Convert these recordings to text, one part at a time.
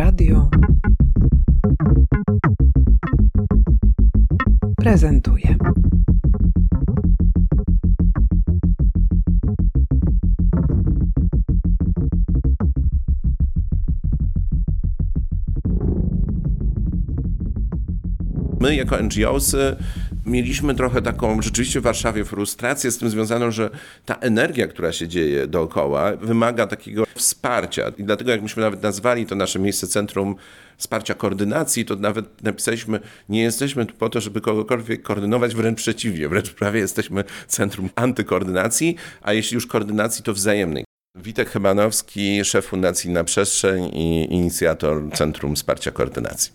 Radio prezentuje. My jako NGOsy mieliśmy trochę taką rzeczywiście w Warszawie frustrację z tym związaną, że ta energia, która się dzieje dookoła, wymaga takiego wsparcia. I dlatego jak myśmy nawet nazwali to nasze miejsce Centrum Wsparcia Koordynacji, to nawet napisaliśmy, nie jesteśmy tu po to, żeby kogokolwiek koordynować, wręcz przeciwnie, wręcz prawie jesteśmy Centrum Antykoordynacji, a jeśli już koordynacji, to wzajemnej. Witek Chybanowski, szef Fundacji Na Przestrzeń i inicjator Centrum Wsparcia Koordynacji.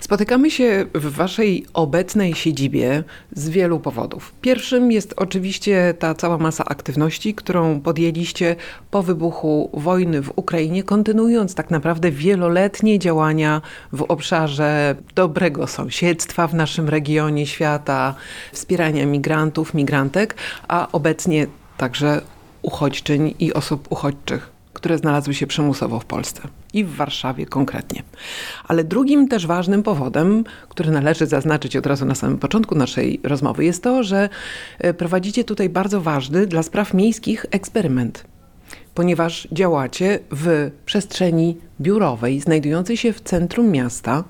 Spotykamy się w Waszej obecnej siedzibie z wielu powodów. Pierwszym jest oczywiście ta cała masa aktywności, którą podjęliście po wybuchu wojny w Ukrainie, kontynuując tak naprawdę wieloletnie działania w obszarze dobrego sąsiedztwa w naszym regionie świata, wspierania migrantów, migrantek, a obecnie także uchodźczyń i osób uchodźczych które znalazły się przymusowo w Polsce i w Warszawie konkretnie. Ale drugim też ważnym powodem, który należy zaznaczyć od razu na samym początku naszej rozmowy, jest to, że e, prowadzicie tutaj bardzo ważny dla spraw miejskich eksperyment. Ponieważ działacie w przestrzeni biurowej, znajdującej się w centrum miasta,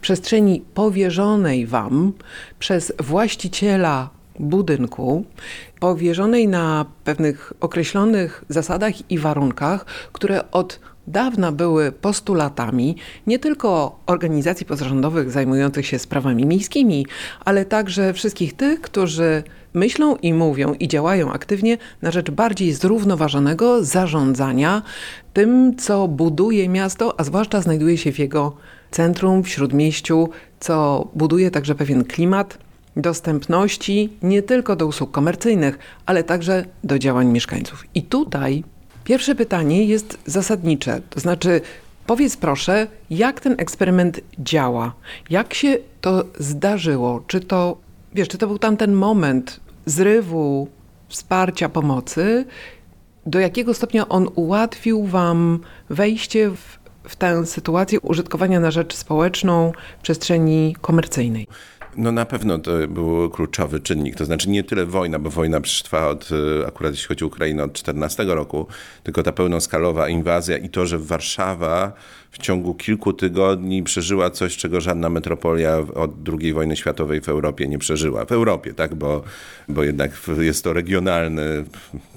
przestrzeni powierzonej Wam przez właściciela budynku, powierzonej na pewnych określonych zasadach i warunkach, które od dawna były postulatami nie tylko organizacji pozarządowych zajmujących się sprawami miejskimi, ale także wszystkich tych, którzy myślą i mówią i działają aktywnie na rzecz bardziej zrównoważonego zarządzania tym, co buduje miasto, a zwłaszcza znajduje się w jego centrum, w śródmieściu, co buduje także pewien klimat dostępności nie tylko do usług komercyjnych, ale także do działań mieszkańców. I tutaj pierwsze pytanie jest zasadnicze, to znaczy powiedz proszę, jak ten eksperyment działa, jak się to zdarzyło, czy to, wiesz, czy to był tamten moment zrywu, wsparcia, pomocy, do jakiego stopnia on ułatwił Wam wejście w, w tę sytuację użytkowania na rzecz społeczną przestrzeni komercyjnej? No na pewno to był kluczowy czynnik. To znaczy nie tyle wojna, bo wojna przecież od, e, akurat jeśli chodzi o Ukrainę, od 14 roku, tylko ta pełnoskalowa inwazja i to, że Warszawa w ciągu kilku tygodni przeżyła coś, czego żadna metropolia od II wojny światowej w Europie nie przeżyła. W Europie, tak, bo, bo jednak jest to regionalny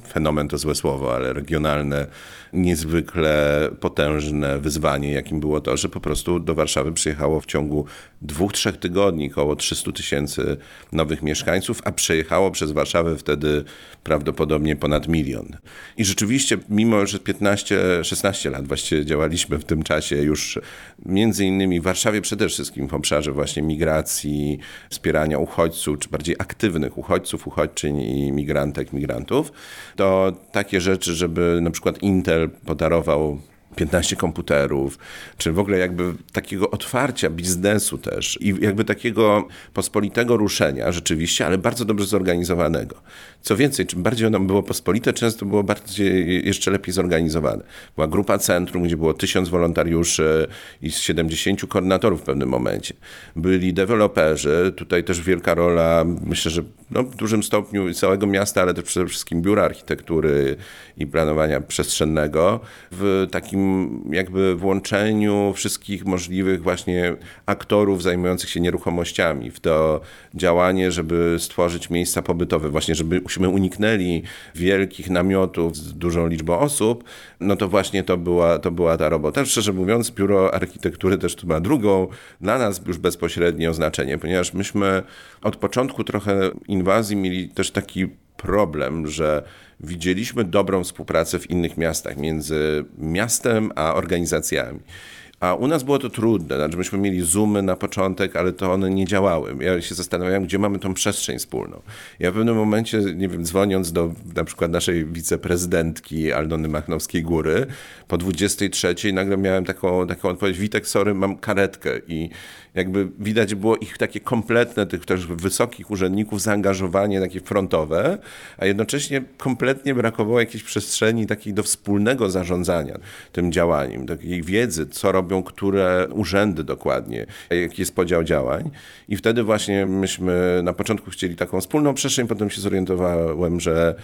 fenomen to złe słowo, ale regionalne, niezwykle potężne wyzwanie, jakim było to, że po prostu do Warszawy przyjechało w ciągu dwóch, trzech tygodni około 300 tysięcy nowych mieszkańców, a przejechało przez Warszawę wtedy prawdopodobnie ponad milion. I rzeczywiście, mimo że 15-16 lat właściwie działaliśmy w tym czasie już między innymi w Warszawie przede wszystkim w obszarze właśnie migracji, wspierania uchodźców, czy bardziej aktywnych uchodźców, uchodźczyń i migrantek, migrantów, to takie rzeczy, żeby na przykład Intel podarował 15 komputerów, czy w ogóle jakby takiego otwarcia biznesu też i jakby takiego pospolitego ruszenia rzeczywiście, ale bardzo dobrze zorganizowanego. Co więcej, czym bardziej ono było pospolite, często było bardziej jeszcze lepiej zorganizowane. Była grupa centrum, gdzie było tysiąc wolontariuszy i 70 koordynatorów w pewnym momencie. Byli deweloperzy, tutaj też wielka rola, myślę, że no, w dużym stopniu całego miasta, ale też przede wszystkim biura architektury i planowania przestrzennego w takim jakby włączeniu wszystkich możliwych właśnie aktorów zajmujących się nieruchomościami w to działanie, żeby stworzyć miejsca pobytowe, właśnie żebyśmy uniknęli wielkich namiotów z dużą liczbą osób, no to właśnie to była, to była ta robota. Szczerze mówiąc, biuro architektury też tu ma drugą, dla nas już bezpośrednio znaczenie, ponieważ myśmy od początku trochę inwazji mieli też taki problem, że widzieliśmy dobrą współpracę w innych miastach między miastem a organizacjami. A u nas było to trudne, znaczy myśmy mieli Zoomy na początek, ale to one nie działały. Ja się zastanawiałem, gdzie mamy tą przestrzeń wspólną. Ja w pewnym momencie, nie wiem, dzwoniąc do na przykład naszej wiceprezydentki Aldony Machnowskiej Góry, po 23 nagle miałem taką, taką odpowiedź, Witek, sorry, mam karetkę i jakby widać było ich takie kompletne, tych też wysokich urzędników, zaangażowanie takie frontowe, a jednocześnie kompletnie brakowało jakiejś przestrzeni takiej do wspólnego zarządzania tym działaniem, takiej wiedzy, co robi robią które urzędy dokładnie, jaki jest podział działań. I wtedy właśnie myśmy na początku chcieli taką wspólną przestrzeń, potem się zorientowałem, że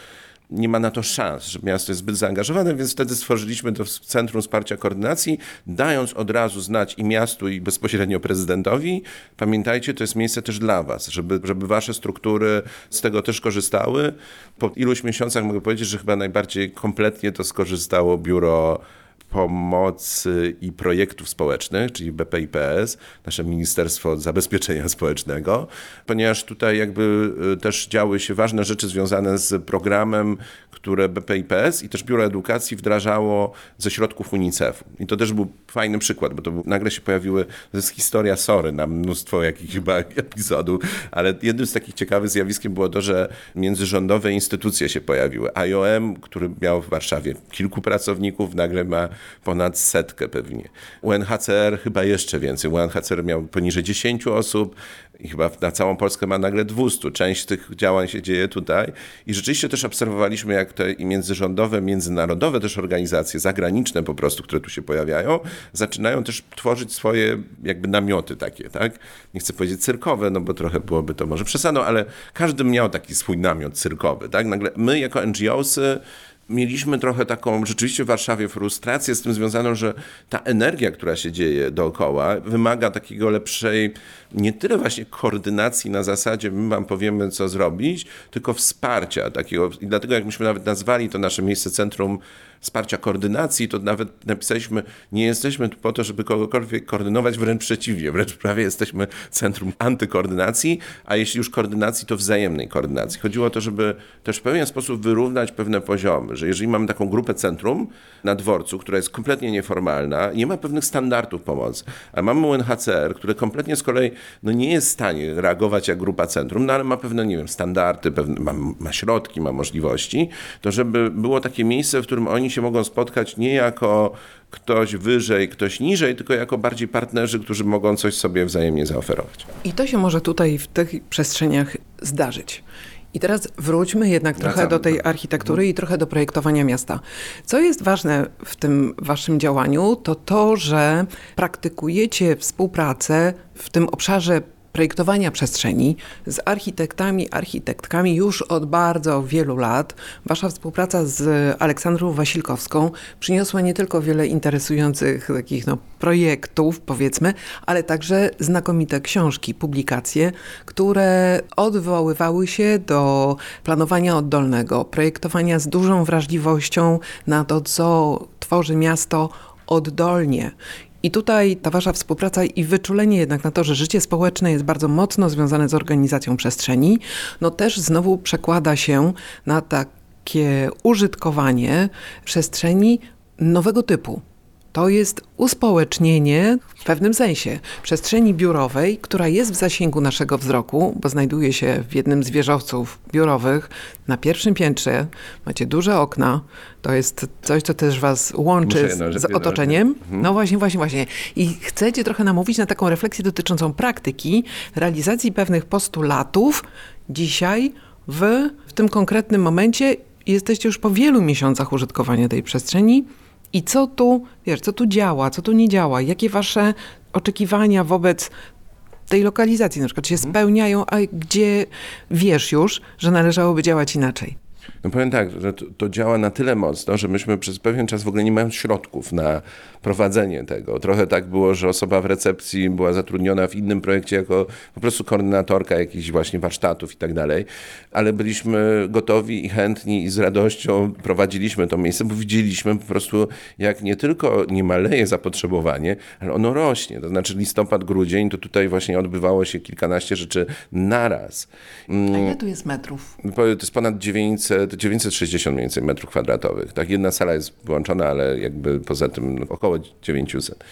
nie ma na to szans, że miasto jest zbyt zaangażowane, więc wtedy stworzyliśmy to Centrum Wsparcia Koordynacji, dając od razu znać i miastu, i bezpośrednio prezydentowi. Pamiętajcie, to jest miejsce też dla was, żeby, żeby wasze struktury z tego też korzystały. Po iluś miesiącach mogę powiedzieć, że chyba najbardziej kompletnie to skorzystało biuro Pomocy i Projektów Społecznych, czyli BPIPS, nasze Ministerstwo Zabezpieczenia Społecznego, ponieważ tutaj jakby y, też działy się ważne rzeczy związane z programem, które BPIPS i też Biuro Edukacji wdrażało ze środków UNICEF-u. I to też był fajny przykład, bo to był, nagle się pojawiły, to jest historia Sory na mnóstwo jakichś chyba epizodów, ale jednym z takich ciekawych zjawiskiem było to, że międzyrządowe instytucje się pojawiły. IOM, który miał w Warszawie kilku pracowników, nagle ma ponad setkę pewnie. UNHCR chyba jeszcze więcej. UNHCR miał poniżej 10 osób i chyba na całą Polskę ma nagle 200. Część tych działań się dzieje tutaj. I rzeczywiście też obserwowaliśmy, jak te i międzyrządowe, międzynarodowe też organizacje, zagraniczne po prostu, które tu się pojawiają, zaczynają też tworzyć swoje jakby namioty takie, tak? Nie chcę powiedzieć cyrkowe, no bo trochę byłoby to może przesadą, ale każdy miał taki swój namiot cyrkowy, tak? Nagle my jako NGOsy mieliśmy trochę taką rzeczywiście w Warszawie frustrację z tym związaną, że ta energia, która się dzieje dookoła, wymaga takiego lepszej, nie tyle właśnie koordynacji na zasadzie my wam powiemy, co zrobić, tylko wsparcia takiego. I dlatego jak myśmy nawet nazwali to nasze miejsce Centrum Wsparcia Koordynacji, to nawet napisaliśmy, nie jesteśmy tu po to, żeby kogokolwiek koordynować, wręcz przeciwnie, wręcz prawie jesteśmy Centrum Antykoordynacji, a jeśli już koordynacji, to wzajemnej koordynacji. Chodziło o to, żeby też w pewien sposób wyrównać pewne poziomy, że jeżeli mamy taką grupę centrum na dworcu, która jest kompletnie nieformalna, nie ma pewnych standardów pomocy, a mamy UNHCR, które kompletnie z kolei no nie jest w stanie reagować jak grupa centrum, no ale ma pewne, nie wiem, standardy, pewne, ma, ma środki, ma możliwości, to żeby było takie miejsce, w którym oni się mogą spotkać nie jako ktoś wyżej, ktoś niżej, tylko jako bardziej partnerzy, którzy mogą coś sobie wzajemnie zaoferować. I to się może tutaj w tych przestrzeniach zdarzyć. I teraz wróćmy jednak trochę Wracamy. do tej architektury i trochę do projektowania miasta. Co jest ważne w tym waszym działaniu, to to, że praktykujecie współpracę w tym obszarze projektowania przestrzeni z architektami, architektkami już od bardzo wielu lat. Wasza współpraca z Aleksandrą Wasilkowską przyniosła nie tylko wiele interesujących takich no, projektów, powiedzmy, ale także znakomite książki, publikacje, które odwoływały się do planowania oddolnego, projektowania z dużą wrażliwością na to, co tworzy miasto oddolnie. I tutaj ta wasza współpraca i wyczulenie jednak na to, że życie społeczne jest bardzo mocno związane z organizacją przestrzeni, no też znowu przekłada się na takie użytkowanie przestrzeni nowego typu. To jest uspołecznienie w pewnym sensie przestrzeni biurowej, która jest w zasięgu naszego wzroku, bo znajduje się w jednym z wieżowców biurowych na pierwszym piętrze. Macie duże okna. To jest coś, co też was łączy z, z otoczeniem. Mhm. No właśnie, właśnie, właśnie. I chcecie trochę namówić na taką refleksję dotyczącą praktyki, realizacji pewnych postulatów dzisiaj w, w tym konkretnym momencie. Jesteście już po wielu miesiącach użytkowania tej przestrzeni i co tu, wiesz, co tu działa, co tu nie działa? Jakie wasze oczekiwania wobec tej lokalizacji na przykład się spełniają, a gdzie wiesz już, że należałoby działać inaczej? No powiem tak, że to, to, działa na tyle mocno, że myśmy przez pewien czas w ogóle nie mając środków na prowadzenie tego. Trochę tak było, że osoba w recepcji była zatrudniona w innym projekcie jako po prostu koordynatorka jakichś właśnie warsztatów i tak dalej, ale byliśmy gotowi i chętni i z radością prowadziliśmy to miejsce, bo widzieliśmy po prostu, jak nie tylko nie maleje zapotrzebowanie, ale ono rośnie. To znaczy listopad, grudzień, to tutaj właśnie odbywało się kilkanaście rzeczy naraz. A ile mm. tu jest metrów? To jest ponad 900, 960 mniej więcej metrów kwadratowych. Tak, jedna sala jest wyłączona, ale jakby poza tym około około 900.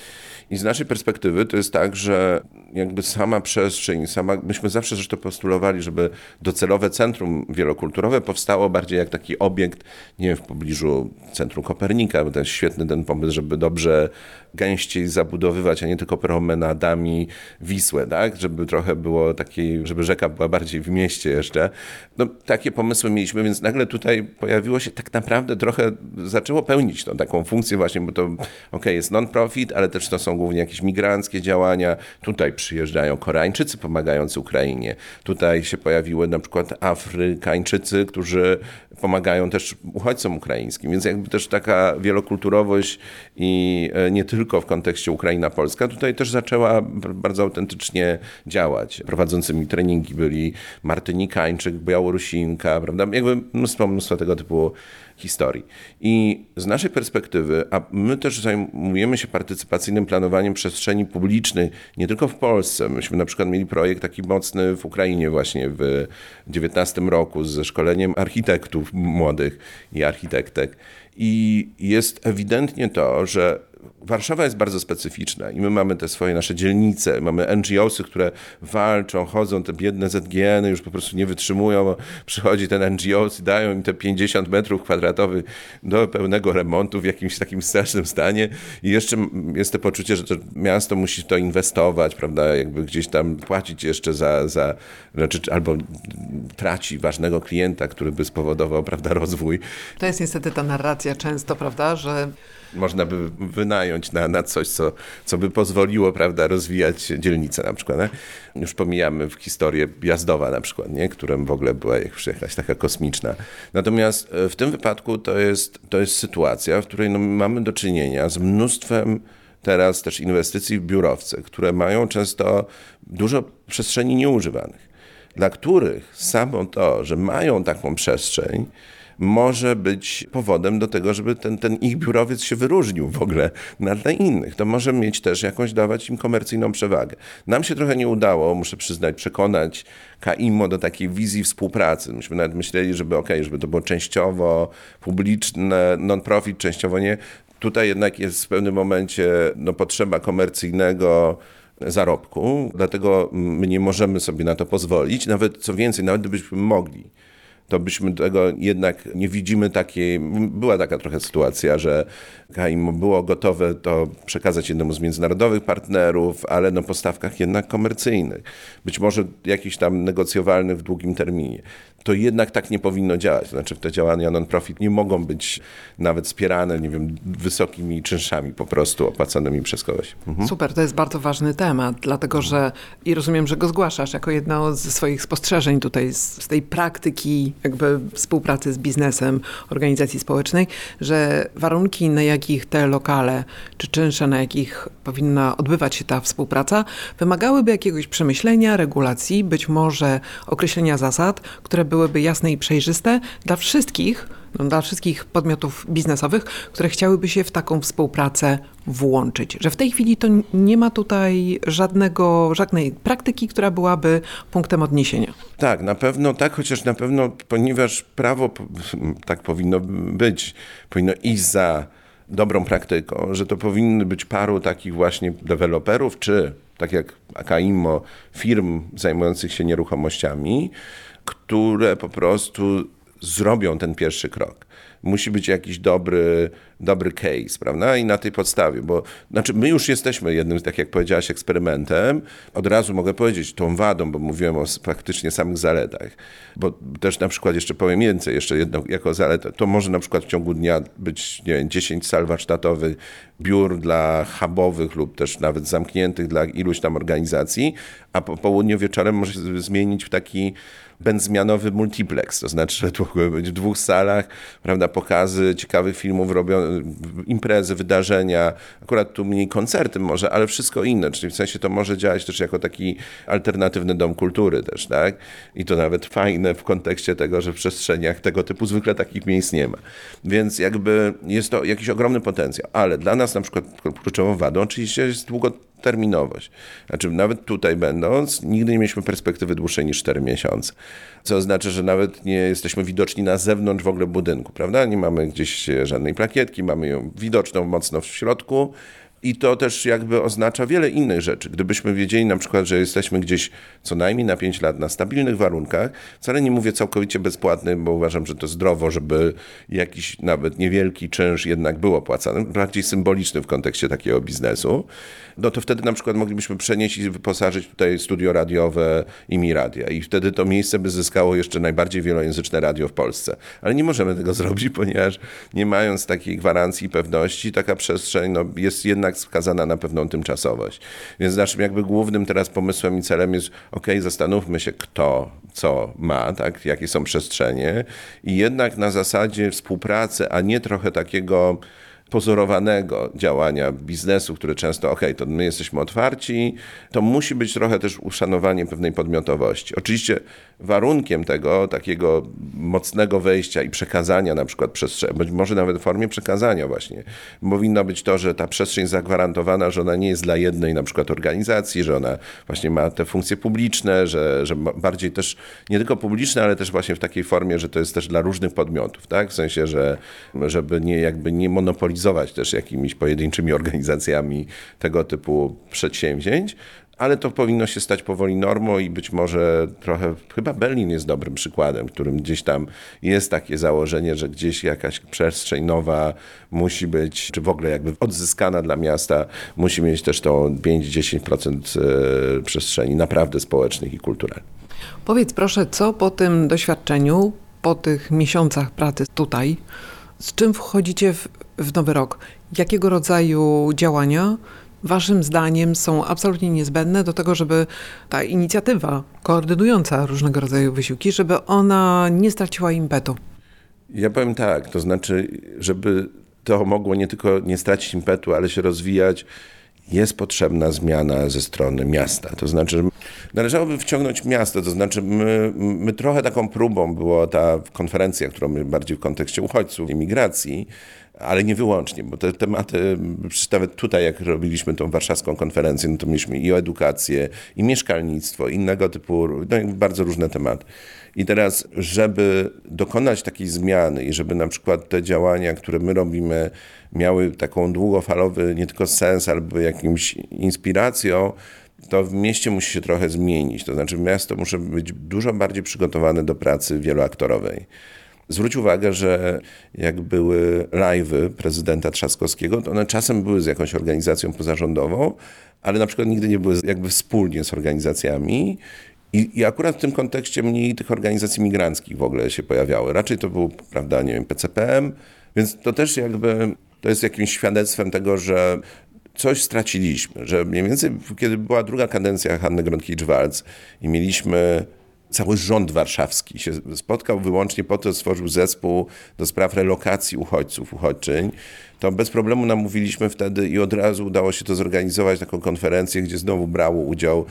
I z naszej perspektywy to jest tak, że jakby sama przestrzeń, sama, myśmy zawsze zresztą postulowali, żeby docelowe centrum wielokulturowe powstało bardziej jak taki obiekt, nie wiem, w pobliżu centrum Kopernika, bo to jest świetny ten pomysł, żeby dobrze gęściej zabudowywać, a nie tylko promenadami Wisłę, tak? Żeby trochę było takiej, żeby rzeka była bardziej w mieście jeszcze. No, takie pomysły mieliśmy, więc nagle tutaj pojawiło się tak naprawdę trochę, zaczęło pełnić tą taką funkcję właśnie, bo to ok, jest non-profit, ale też to są głównie jakieś migranckie działania. Tutaj przyjeżdżają Koreańczycy pomagający Ukrainie. Tutaj się pojawiły na przykład Afrykańczycy, którzy pomagają też uchodźcom ukraińskim, więc jakby też taka wielokulturowość i e, nie tylko w kontekście Ukraina-Polska, tutaj też zaczęła bardzo autentycznie działać. Prowadzącymi treningi byli Martynikańczyk, Białorusinka, prawda? Jakby mnóstwo, mnóstwo tego typu historii. I z naszej perspektywy, a my też zajmujemy się partycypacyjnym planowaniem przestrzeni publicznej, nie tylko w Polsce. Myśmy na przykład mieli projekt taki mocny w Ukrainie właśnie w 2019 roku ze szkoleniem architektów młodych i architektek. I jest ewidentnie to, że Warszawa jest bardzo specyficzna i my mamy te swoje nasze dzielnice, mamy NGOsy, które walczą, chodzą, te biedne ZGN-y już po prostu nie wytrzymują, bo przychodzi ten NGOs i dają im te 50 metrów kwadratowych do pełnego remontu w jakimś takim strasznym stanie i jeszcze jest to poczucie, że to miasto musi to inwestować, prawda, jakby gdzieś tam płacić jeszcze za, za znaczy, albo traci ważnego klienta, który by spowodował, prawda, rozwój. To jest niestety ta narracja często, prawda, że można by wynająć na, na coś, co, co by pozwoliło, prawda, rozwijać dzielnicę na przykład. Nie? Już pomijamy w historię Jazdowa na przykład, nie? którym w ogóle była jakaś taka kosmiczna. Natomiast e, w tym wypadku to jest, to jest sytuacja, w której no, mamy do czynienia z mnóstwem teraz też inwestycji w biurowce, które mają często dużo przestrzeni nieużywanych, dla których samo to, że mają taką przestrzeń, może być powodem do tego, żeby ten, ten ich biurowiec się wyróżnił w ogóle na tle innych. To może mieć też jakąś, dawać im komercyjną przewagę. Nam się trochę nie udało, muszę przyznać, przekonać KIMO do takiej wizji współpracy. Myśmy nawet myśleli, żeby ok, żeby to było częściowo publiczne, non-profit, częściowo nie. Tutaj jednak jest w pewnym momencie no, potrzeba komercyjnego zarobku, dlatego my nie możemy sobie na to pozwolić. Nawet co więcej, nawet gdybyśmy mogli, to byśmy tego jednak nie widzimy takiej. Była taka trochę sytuacja, że KAIM było gotowe to przekazać jednemu z międzynarodowych partnerów, ale na postawkach jednak komercyjnych. Być może jakiś tam negocjowalny w długim terminie to jednak tak nie powinno działać. Znaczy te działania non-profit nie mogą być nawet wspierane, nie wiem, wysokimi czynszami po prostu opłacanymi przez kogoś. Mhm. Super, to jest bardzo ważny temat, dlatego że i rozumiem, że go zgłaszasz jako jedno ze swoich spostrzeżeń tutaj z, z tej praktyki jakby współpracy z biznesem, organizacji społecznej, że warunki, na jakich te lokale czy czynsze, na jakich powinna odbywać się ta współpraca, wymagałyby jakiegoś przemyślenia, regulacji, być może określenia zasad, które byłyby jasne i przejrzyste dla wszystkich, dla wszystkich podmiotów biznesowych, które chciałyby się w taką współpracę włączyć. Że w tej chwili to nie ma tutaj żadnego, żadnej praktyki, która byłaby punktem odniesienia. Tak, na pewno tak, chociaż na pewno, ponieważ prawo tak powinno być, powinno iść za dobrą praktyką, że to powinny być paru takich właśnie deweloperów, czy tak jak AKIMO, firm zajmujących się nieruchomościami, które po prostu zrobią ten pierwszy krok. Musi być jakiś dobry, dobry case, prawda? I na tej podstawie, bo znaczy my już jesteśmy jednym, tak jak powiedziałaś, eksperymentem. Od razu mogę powiedzieć tą wadą, bo mówiłem o faktycznie samych zaletach. Bo też na przykład jeszcze powiem więcej, jeszcze jedno jako zaletę. To może na przykład w ciągu dnia być nie wiem, 10 sal warsztatowych, biur dla hubowych lub też nawet zamkniętych dla iluś tam organizacji, a po południu wieczorem może się zmienić w taki będzmianowy multiplex, to znaczy, że to mogły być w dwóch salach, prawda, pokazy ciekawych filmów, robią imprezy, wydarzenia, akurat tu mniej koncerty może, ale wszystko inne, czyli w sensie to może działać też jako taki alternatywny dom kultury też, tak? I to nawet fajne w kontekście tego, że w przestrzeniach tego typu zwykle takich miejsc nie ma. Więc jakby jest to jakiś ogromny potencjał, ale dla nas na przykład kluczową wadą oczywiście jest długo terminowość. Znaczy, nawet tutaj będąc, nigdy nie mieliśmy perspektywy dłuższej niż 4 miesiące. Co oznacza, że nawet nie jesteśmy widoczni na zewnątrz w ogóle budynku, prawda? Nie mamy gdzieś żadnej plakietki, mamy ją widoczną mocno w środku, I to też jakby oznacza wiele innych rzeczy. Gdybyśmy wiedzieli na przykład, że jesteśmy gdzieś co najmniej na 5 lat na stabilnych warunkach, wcale nie mówię całkowicie bezpłatny, bo uważam, że to zdrowo, żeby jakiś nawet niewielki czynsz jednak był opłacany, bardziej symboliczny w kontekście takiego biznesu, no to wtedy na przykład moglibyśmy przenieść i wyposażyć tutaj studio radiowe i mi radia. I wtedy to miejsce by zyskało jeszcze najbardziej wielojęzyczne radio w Polsce. Ale nie możemy tego zrobić, ponieważ nie mając takiej gwarancji i pewności, taka przestrzeń no, jest jednak skazana na pewną tymczasowość. Więc naszym jakby głównym teraz pomysłem i celem jest, ok, zastanówmy się, kto co ma, tak, jakie są przestrzenie i jednak na zasadzie współpracy, a nie trochę takiego pozorowanego działania biznesu, który często, ok, to my jesteśmy otwarci, to musi być trochę też uszanowanie pewnej podmiotowości. Oczywiście warunkiem tego takiego mocnego wejścia i przekazania na przykład przestrzeni, być może nawet w formie przekazania właśnie, powinno być to, że ta przestrzeń zagwarantowana, że ona nie jest dla jednej na przykład organizacji, że ona właśnie ma te funkcje publiczne, że, że bardziej też nie tylko publiczne, ale też właśnie w takiej formie, że to jest też dla różnych podmiotów, tak? W sensie, że żeby nie jakby nie monopolizować też jakimiś pojedynczymi organizacjami tego typu przedsięwzięć, ale to powinno się stać powoli normą i być może trochę, chyba Berlin jest dobrym przykładem, w którym gdzieś tam jest takie założenie, że gdzieś jakaś przestrzeń nowa musi być, czy w ogóle jakby odzyskana dla miasta, musi mieć też tą 5-10% e, przestrzeni naprawdę społecznych i kulturalnych. Powiedz proszę, co po tym doświadczeniu, po tych miesiącach pracy tutaj, z czym wchodzicie w, w nowy rok? Jakiego rodzaju działania Waszym zdaniem są absolutnie niezbędne do tego, żeby ta inicjatywa koordynująca różnego rodzaju wysiłki, żeby ona nie straciła impetu? Ja powiem tak, to znaczy, żeby to mogło nie tylko nie stracić impetu, ale się rozwijać, jest potrzebna zmiana ze strony miasta. To znaczy, należałoby wciągnąć miasto, to znaczy my, my trochę taką próbą była ta konferencja, którą my bardziej w kontekście uchodźców, imigracji, ale nie wyłącznie, bo te tematy, nawet tutaj jak robiliśmy tą warszawską konferencję, no to mieliśmy i o edukację, i mieszkalnictwo, innego typu, no bardzo różne tematy. I teraz, żeby dokonać takiej zmiany i żeby na przykład te działania, które my robimy, miały taką długofalowy nie tylko sens, albo jakimś inspiracją, to w mieście musi się trochę zmienić. To znaczy miasto musi być dużo bardziej przygotowane do pracy wieloaktorowej. Zwróć uwagę, że jak były live'y prezydenta Trzaskowskiego, to one czasem były z jakąś organizacją pozarządową, ale na przykład nigdy nie były jakby wspólnie z organizacjami. I, I, akurat w tym kontekście mniej tych organizacji migranckich w ogóle się pojawiały. Raczej to był, prawda, nie wiem, PCPM, więc to też jakby to jest jakimś świadectwem tego, że coś straciliśmy, że mniej więcej kiedy była druga kadencja Hanny Gronkiewicz-Waltz i mieliśmy cały rząd warszawski się spotkał wyłącznie po to, stworzył zespół do spraw relokacji uchodźców, uchodźczyń, to bez problemu namówiliśmy wtedy i od razu udało się to zorganizować, taką konferencję, gdzie znowu brało udział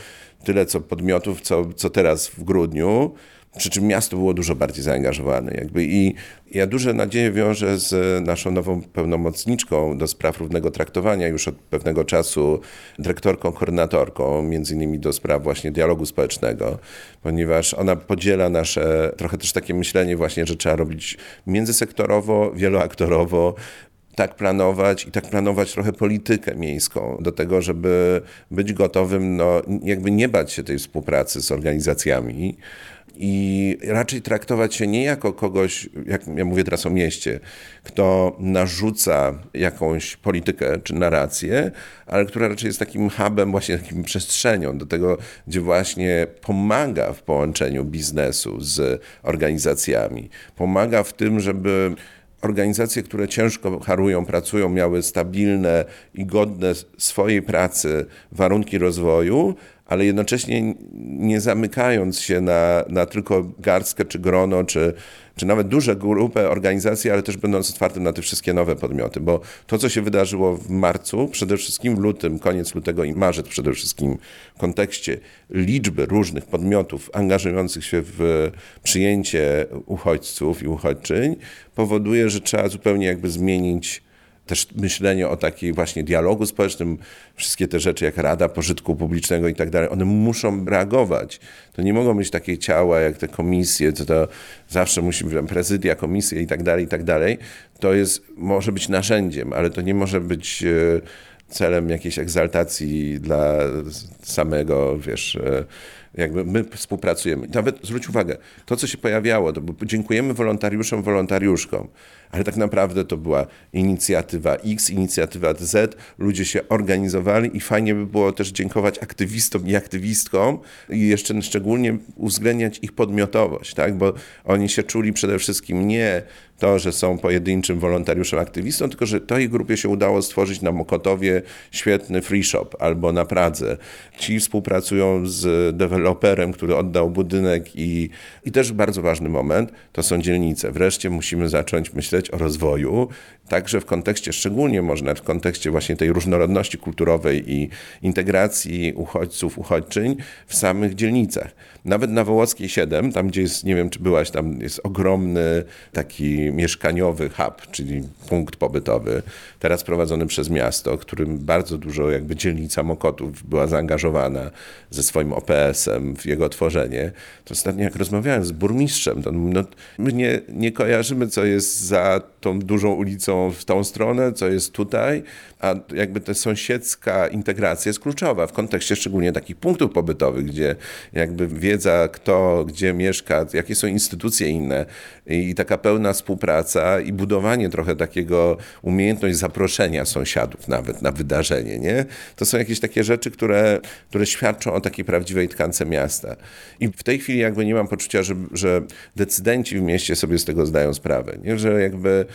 tyle co podmiotów, co, co teraz w grudniu. Przy czym miasto było dużo bardziej zaangażowane. Jakby I ja duże nadzieje wiążę z naszą nową pełnomocniczką do spraw równego traktowania, już od pewnego czasu dyrektorką, koordynatorką, między innymi do spraw właśnie dialogu społecznego, ponieważ ona podziela nasze trochę też takie myślenie właśnie, że trzeba robić międzysektorowo, wieloaktorowo, tak planować i tak planować trochę politykę miejską do tego, żeby być gotowym, no jakby nie bać się tej współpracy z organizacjami, i raczej traktować się nie jako kogoś, jak ja mówię teraz o mieście, kto narzuca jakąś politykę czy narrację, ale która raczej jest takim hubem, właśnie takim przestrzenią do tego, gdzie właśnie pomaga w połączeniu biznesu z organizacjami. Pomaga w tym, żeby organizacje, które ciężko harują, pracują, miały stabilne i godne swojej pracy warunki rozwoju, ale jednocześnie nie zamykając się na, na tylko garstkę, czy grono, czy, czy nawet duże grupy organizacji, ale też będąc otwartym na te wszystkie nowe podmioty, bo to, co się wydarzyło w marcu, przede wszystkim w lutym, koniec lutego i marzec przede wszystkim w kontekście liczby różnych podmiotów angażujących się w przyjęcie uchodźców i uchodźczyń, powoduje, że trzeba zupełnie jakby zmienić też myślenie o takiej właśnie dialogu społecznym, wszystkie te rzeczy jak Rada Pożytku Publicznego i tak dalej, one muszą reagować. To nie mogą być takie ciała jak te komisje, to, to zawsze musi być prezydia, komisje i tak dalej, i tak dalej. To jest, może być narzędziem, ale to nie może być e, celem jakiejś egzaltacji dla samego, wiesz, e, jakby my współpracujemy. Nawet zwróć uwagę, to co się pojawiało, to dziękujemy wolontariuszom, wolontariuszkom, ale tak naprawdę to była inicjatywa X, inicjatywa Z, ludzie się organizowali i fajnie by było też dziękować aktywistom i aktywistkom i jeszcze szczególnie uwzględniać ich podmiotowość, tak? bo oni się czuli przede wszystkim nie to, że są pojedynczym wolontariuszem, aktywistą, tylko że tej grupie się udało stworzyć na Mokotowie świetny free shop albo na Pradze. Ci współpracują z deweloperem, który oddał budynek i, i też bardzo ważny moment, to są dzielnice. Wreszcie musimy zacząć myśleć o rozwoju, także w kontekście, szczególnie można w kontekście właśnie tej różnorodności kulturowej i integracji uchodźców, uchodźczyń w samych dzielnicach. Nawet na Wołockiej 7, tam gdzie jest, nie wiem czy byłaś, tam jest ogromny taki mieszkaniowy hub, czyli punkt pobytowy, teraz prowadzony przez miasto, którym bardzo dużo jakby dzielnica Mokotów była zaangażowana ze swoim OPS-em w jego tworzenie. To ostatnio jak rozmawiałem z burmistrzem, to no, my nie, nie kojarzymy, co jest za tą dużą ulicą w tą stronę, co jest tutaj, a jakby ta sąsiedzka integracja jest kluczowa w kontekście szczególnie takich punktów pobytowych, gdzie jakby wiedza, kto gdzie mieszka, jakie są instytucje inne i taka pełna współpraca i budowanie trochę takiego umiejętność zaproszenia sąsiadów nawet na wydarzenie, nie? To są jakieś takie rzeczy, które, które świadczą o takiej prawdziwej tkance miasta. I w tej chwili jakby nie mam poczucia, że, że decydenci w mieście sobie z tego zdają sprawę, nie? Że jakby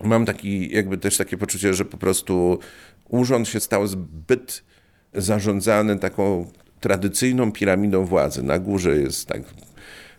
mam taki, jakby też takie poczucie, że po prostu urząd się stał zbyt zarządzany taką tradycyjną piramidą władzy. Na górze jest tak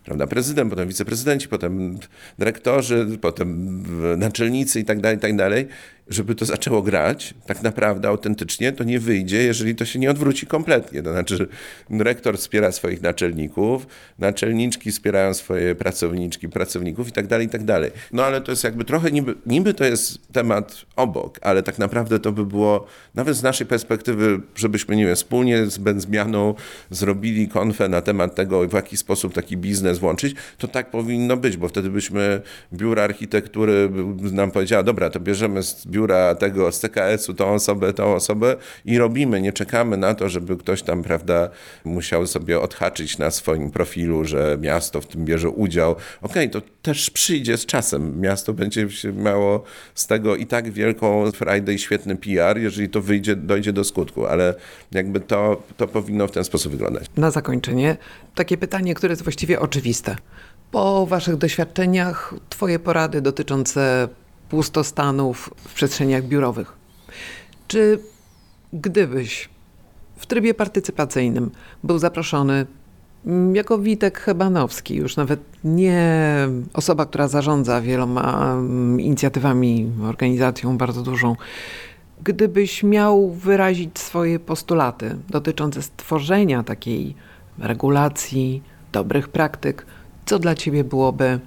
prawda, prezydent, potem wiceprezydenci, potem dyrektorzy, potem naczelnicy i tak dalej, i tak dalej żeby to zaczęło grać tak naprawdę autentycznie, to nie wyjdzie, jeżeli to się nie odwróci kompletnie. To znaczy, rektor wspiera swoich naczelników, naczelniczki wspierają swoje pracowniczki, pracowników i tak dalej, i tak dalej. No ale to jest jakby trochę, niby, niby to jest temat obok, ale tak naprawdę to by było, nawet z naszej perspektywy, żebyśmy, nie wiem, wspólnie z Benzmianą zrobili konfę na temat tego, w jaki sposób taki biznes włączyć, to tak powinno być, bo wtedy byśmy biura architektury nam powiedziała, dobra, to bierzemy z biura tego z CKS-u tą osobę, tą osobę i robimy. Nie czekamy na to, żeby ktoś tam, prawda, musiał sobie odhaczyć na swoim profilu, że miasto w tym bierze udział. Okej, okay, to też przyjdzie z czasem. Miasto będzie miało z tego i tak wielką frajdę i świetny PR, jeżeli to wyjdzie, dojdzie do skutku, ale jakby to, to powinno w ten sposób wyglądać. Na zakończenie takie pytanie, które jest właściwie oczywiste. Po Waszych doświadczeniach, Twoje porady dotyczące pustostanów w przestrzeniach biurowych. Czy gdybyś w trybie partycypacyjnym był zaproszony jako Witek Hebanowski, już nawet nie osoba, która zarządza wieloma mm, inicjatywami, organizacją bardzo dużą, gdybyś miał wyrazić swoje postulaty dotyczące stworzenia takiej regulacji, dobrych praktyk, co dla ciebie byłoby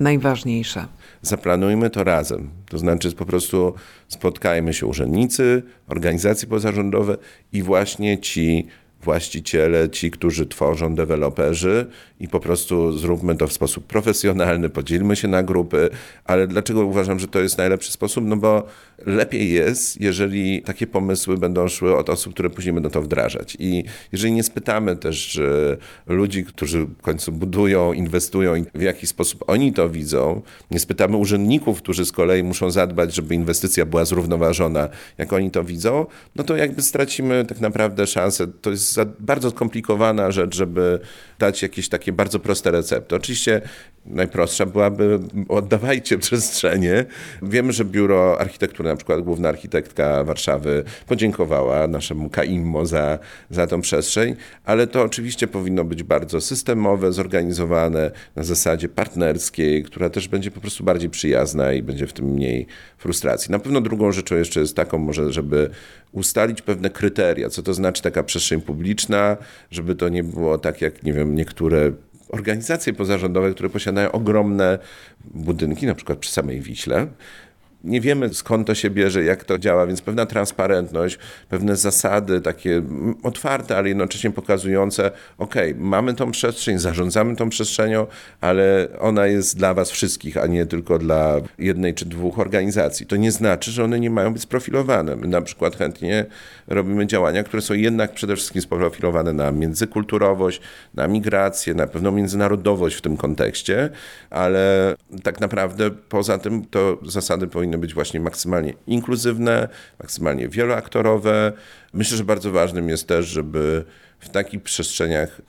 najważniejsze? Zaplanujmy to razem. To znaczy po prostu spotkajmy się urzędnicy, organizacje pozarządowe i właśnie ci właściciele, ci, którzy tworzą, deweloperzy i po prostu zróbmy to w sposób profesjonalny, podzielmy się na grupy, ale dlaczego uważam, że to jest najlepszy sposób? No bo lepiej jest, jeżeli takie pomysły będą szły od osób, które później będą to wdrażać. I jeżeli nie spytamy też ludzi, którzy w końcu budują, inwestują, w jaki sposób oni to widzą, nie spytamy urzędników, którzy z kolei muszą zadbać, żeby inwestycja była zrównoważona, jak oni to widzą, no to jakby stracimy tak naprawdę szansę. To jest bardzo skomplikowana rzecz, żeby dać jakieś takie bardzo proste recepty. Oczywiście najprostsza byłaby oddawajcie przestrzenie. Wiemy, że Biuro Architektury, na przykład główna architektka Warszawy podziękowała naszemu KAIMO za, za tą przestrzeń, ale to oczywiście powinno być bardzo systemowe, zorganizowane na zasadzie partnerskiej, która też będzie po prostu bardziej przyjazna i będzie w tym mniej frustracji. Na pewno drugą rzeczą jeszcze jest taką może, żeby ustalić pewne kryteria, co to znaczy taka przestrzeń publiczna, żeby to nie było tak jak, nie wiem, niektóre organizacje pozarządowe, które posiadają ogromne budynki, na przykład przy samej Wiśle, nie wiemy skąd to się bierze, jak to działa, więc pewna transparentność, pewne zasady takie otwarte, ale jednocześnie pokazujące, ok, mamy tą przestrzeń, zarządzamy tą przestrzenią, ale ona jest dla was wszystkich, a nie tylko dla jednej czy dwóch organizacji. To nie znaczy, że one nie mają być sprofilowane. My na przykład chętnie robimy działania, które są jednak przede wszystkim sprofilowane na międzykulturowość, na migrację, na pewną międzynarodowość w tym kontekście, ale tak naprawdę poza tym to zasady powinny być właśnie maksymalnie inkluzywne, maksymalnie wieloaktorowe. Myślę, że bardzo ważnym jest też, żeby w takich przestrzeniach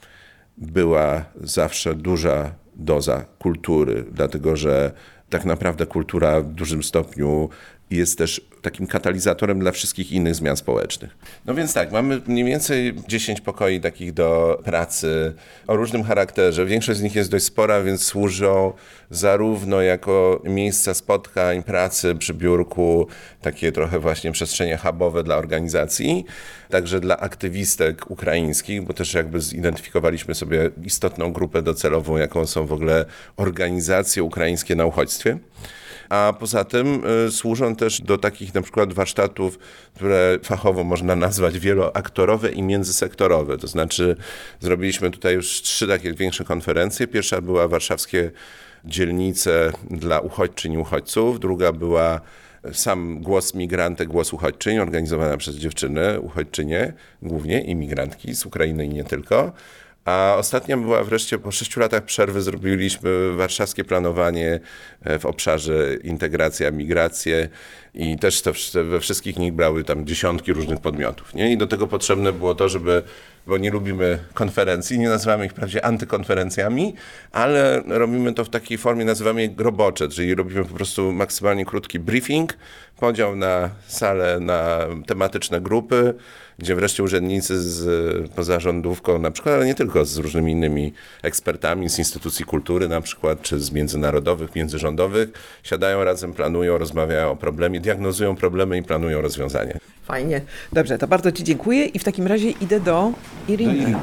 była zawsze duża doza kultury, dlatego że tak naprawdę kultura w dużym stopniu jest też takim katalizatorem dla wszystkich innych zmian społecznych. No więc tak, mamy mniej więcej 10 pokoi takich do pracy o różnym charakterze. Większość z nich jest dość spora, więc służą zarówno jako miejsca spotkań, pracy przy biurku, takie trochę właśnie przestrzenie hubowe dla organizacji, także dla aktywistek ukraińskich, bo też jakby zidentyfikowaliśmy sobie istotną grupę docelową, jaką są w ogóle organizacje ukraińskie na uchodźstwie a poza tym y, służą też do takich na przykład warsztatów, które fachowo można nazwać wieloaktorowe i międzysektorowe. To znaczy zrobiliśmy tutaj już trzy takie większe konferencje. Pierwsza była warszawskie dzielnice dla uchodźczyń i uchodźców, druga była sam głos migrantek, głos uchodźczyń, organizowana przez dziewczyny, uchodźczynie, głównie imigrantki z Ukrainy i nie tylko. A ostatnia była wreszcie po sześciu latach przerwy zrobiliśmy warszawskie planowanie e, w obszarze integracja, migracje i też te, we wszystkich nich brały tam dziesiątki różnych podmiotów. Nie? I do tego potrzebne było to, żeby, bo nie lubimy konferencji, nie nazywamy ich wprawdzie antykonferencjami, ale robimy to w takiej formie, nazywamy je grobocze, czyli robimy po prostu maksymalnie krótki briefing, podział na salę, na tematyczne grupy, gdzie wreszcie urzędnicy z pozarządówką na przykład, ale nie tylko, z różnymi innymi ekspertami z instytucji kultury na przykład, czy z międzynarodowych, międzyrządowych, siadają razem, planują, rozmawiają o problemie, diagnozują problemy i planują rozwiązania. Fajnie. Dobrze, to bardzo Ci dziękuję i w takim razie idę do Iriny.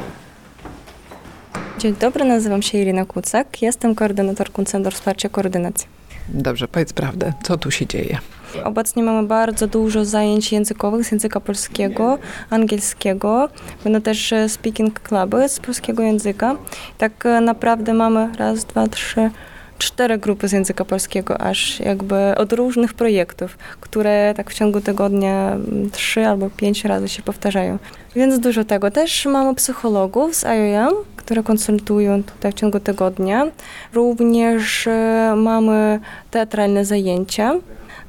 Dzień dobry, nazywam się Irina Kucak, jestem koordynatorką Centrum Wsparcia Koordynacji. Dobrze, powiedz prawdę, co tu się dzieje? Obecnie mamy bardzo dużo zajęć językowych z języka polskiego, angielskiego. Będą też e, speaking cluby z polskiego języka. Tak e, naprawdę mamy raz, dwa, trzy, cztery grupy z języka polskiego, aż jakby od różnych projektów, które tak w ciągu tygodnia mm, trzy albo pięć razy się powtarzają. Więc dużo tego. Też mamy psychologów z IOM, które konsultują tutaj w ciągu tygodnia. Również e, mamy teatralne zajęcia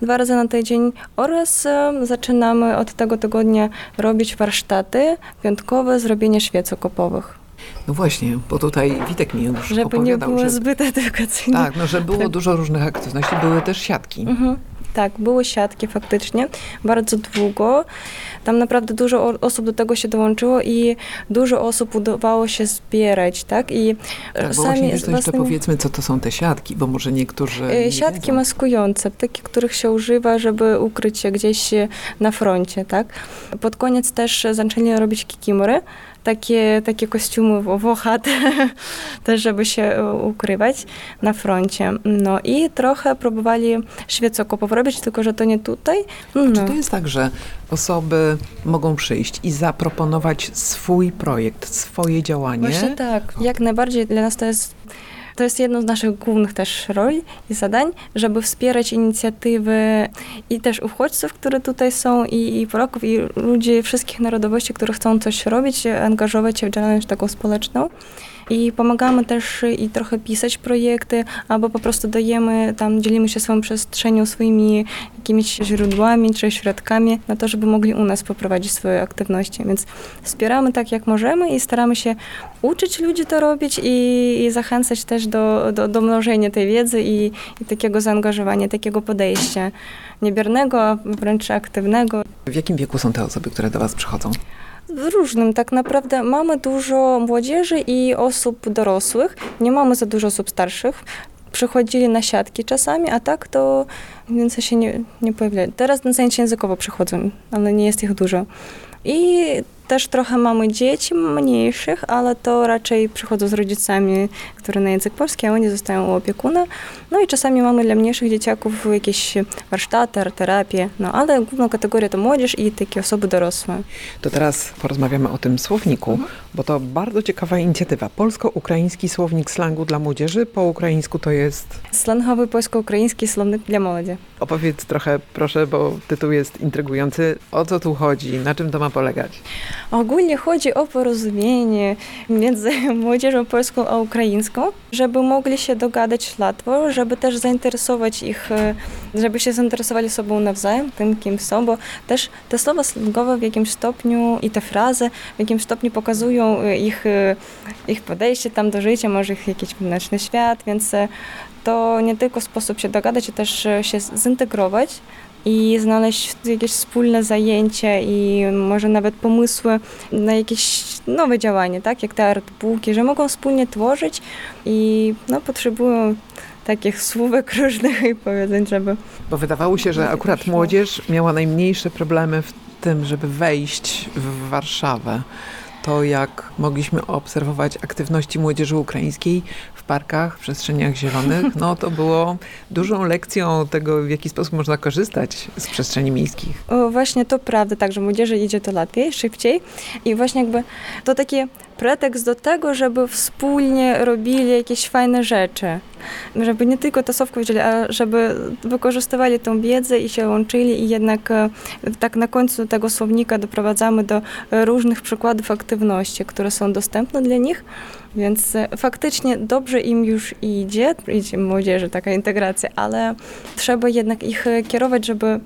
dwa razy na tydzień oraz e, zaczynamy od tego tygodnia robić warsztaty piątkowe, zrobienie świec okopowych. No właśnie, bo tutaj Witek mi już Żeby nie było że... zbyt edukacyjne. Tak, no że było tak. dużo różnych aktywności, były też siatki. Mhm. Tak, były siatki faktycznie, bardzo długo. Tam naprawdę dużo osób do tego się dołączyło i dużo osób udawało się zbierać, tak? I tak, bo sami właśnie, to jeszcze powiedzmy, co to są te siatki, bo może niektórzy e, Siatki wiedzą. maskujące, takie, których się używa, żeby ukryć się gdzieś na froncie, tak? Pod koniec też zaczęli robić kikimory, takie, takie kostiumy włochate, też żeby się ukrywać na froncie. No i trochę próbowali świecokopów robić, tylko że to nie tutaj. No. Czy to jest tak, że osoby mogą przyjść i zaproponować swój projekt, swoje działanie? Właśnie tak, jak najbardziej dla nas to jest to jest jedno z naszych głównych też roli i zadań, żeby wspierać inicjatywy i też uchodźców, które tutaj są, i, i Polaków, i ludzi wszystkich narodowości, którzy chcą coś robić, angażować się w działalność taką społeczną i pomagamy też i trochę pisać projekty, albo po prostu dajemy tam, dzielimy się swoją przestrzenią, swoimi jakimiś źródłami czy środkami na to, żeby mogli u nas poprowadzić swoje aktywności. Więc wspieramy tak, jak możemy i staramy się uczyć ludzi to robić i, i zachęcać też do, do, do mnożenia tej wiedzy i, i takiego zaangażowania, takiego podejścia niebiernego, a wręcz aktywnego. W jakim wieku są te osoby, które do Was przychodzą? Różnym tak naprawdę. Mamy dużo młodzieży i osób dorosłych. Nie mamy za dużo osób starszych. Przychodzili na siatki czasami, a tak to Więcej się nie, nie pojawiają. Teraz na zajęcia językowo przychodzą, ale nie jest ich dużo. I też trochę mamy dzieci mniejszych, ale to raczej przychodzą z rodzicami, które na język polski, a oni zostają u opiekuna. No i czasami mamy dla mniejszych dzieciaków jakieś warsztaty, terapię, no ale główną kategorię to młodzież i takie osoby dorosłe. To teraz porozmawiamy o tym słowniku, bo to bardzo ciekawa inicjatywa. Polsko-ukraiński słownik slangu dla młodzieży. Po ukraińsku to jest... Slangowy polsko-ukraiński słownik dla młodzi. Opowiedz trochę, proszę, bo tytuł jest intrygujący. O co tu chodzi? Na czym to ma polegać? Ogólnie chodzi o porozumienie między młodzieżą polską a ukraińską, żeby mogli się dogadać łatwo, żeby też zainteresować ich, e, żeby się zainteresowali sobą nawzajem, tym kim są, bo też te słowa slangowe w jakimś stopniu i te frazy w jakimś stopniu pokazują e, ich, e, ich podejście tam do życia, może ich jakiś wewnętrzny świat, więc to nie tylko sposób się dogadać, ale też się zintegrować i znaleźć jakieś wspólne zajęcie i może nawet pomysły na jakieś nowe działanie, tak, jak te artbooki, że mogą wspólnie tworzyć i no, potrzebują takich słówek różnych i powiedzeń, żeby... Bo wydawało się, że akurat młodzież miała najmniejsze problemy w tym, żeby wejść w Warszawę. To jak mogliśmy obserwować aktywności młodzieży ukraińskiej parkach, w przestrzeniach zielonych, no to było dużą lekcją tego, w jaki sposób można korzystać z przestrzeni miejskich. O, właśnie to prawda, tak, że młodzieży idzie to lepiej, szybciej i właśnie jakby to taki pretekst do tego, żeby wspólnie robili jakieś fajne rzeczy. Żeby nie tylko tasowkę wzięli, a żeby wykorzystywali tą wiedzę i się łączyli i jednak e, tak na końcu tego słownika doprowadzamy do różnych przykładów aktywności, które są dostępne dla nich. Więc e, faktycznie dobrze im już idzie, idzie młodzieży taka integracja, ale trzeba jednak ich e, kierować, żeby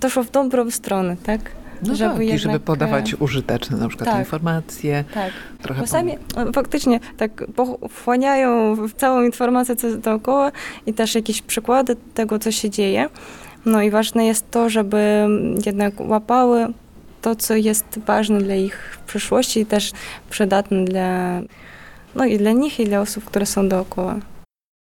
to szło w dobrą stronę, tak? No Żeby tak, i żeby jednak, podawać użyteczne na przykład tak. informacje. Tak. Trochę Bo sami e, faktycznie tak wchłaniają w całą informację, co jest dookoła i też jakieś przykłady tego, co się dzieje. No i ważne jest to, żeby jednak łapały to, co jest ważne dla ich przyszłości i też przydatne dla, no i dla nich, i dla osób, które są dookoła.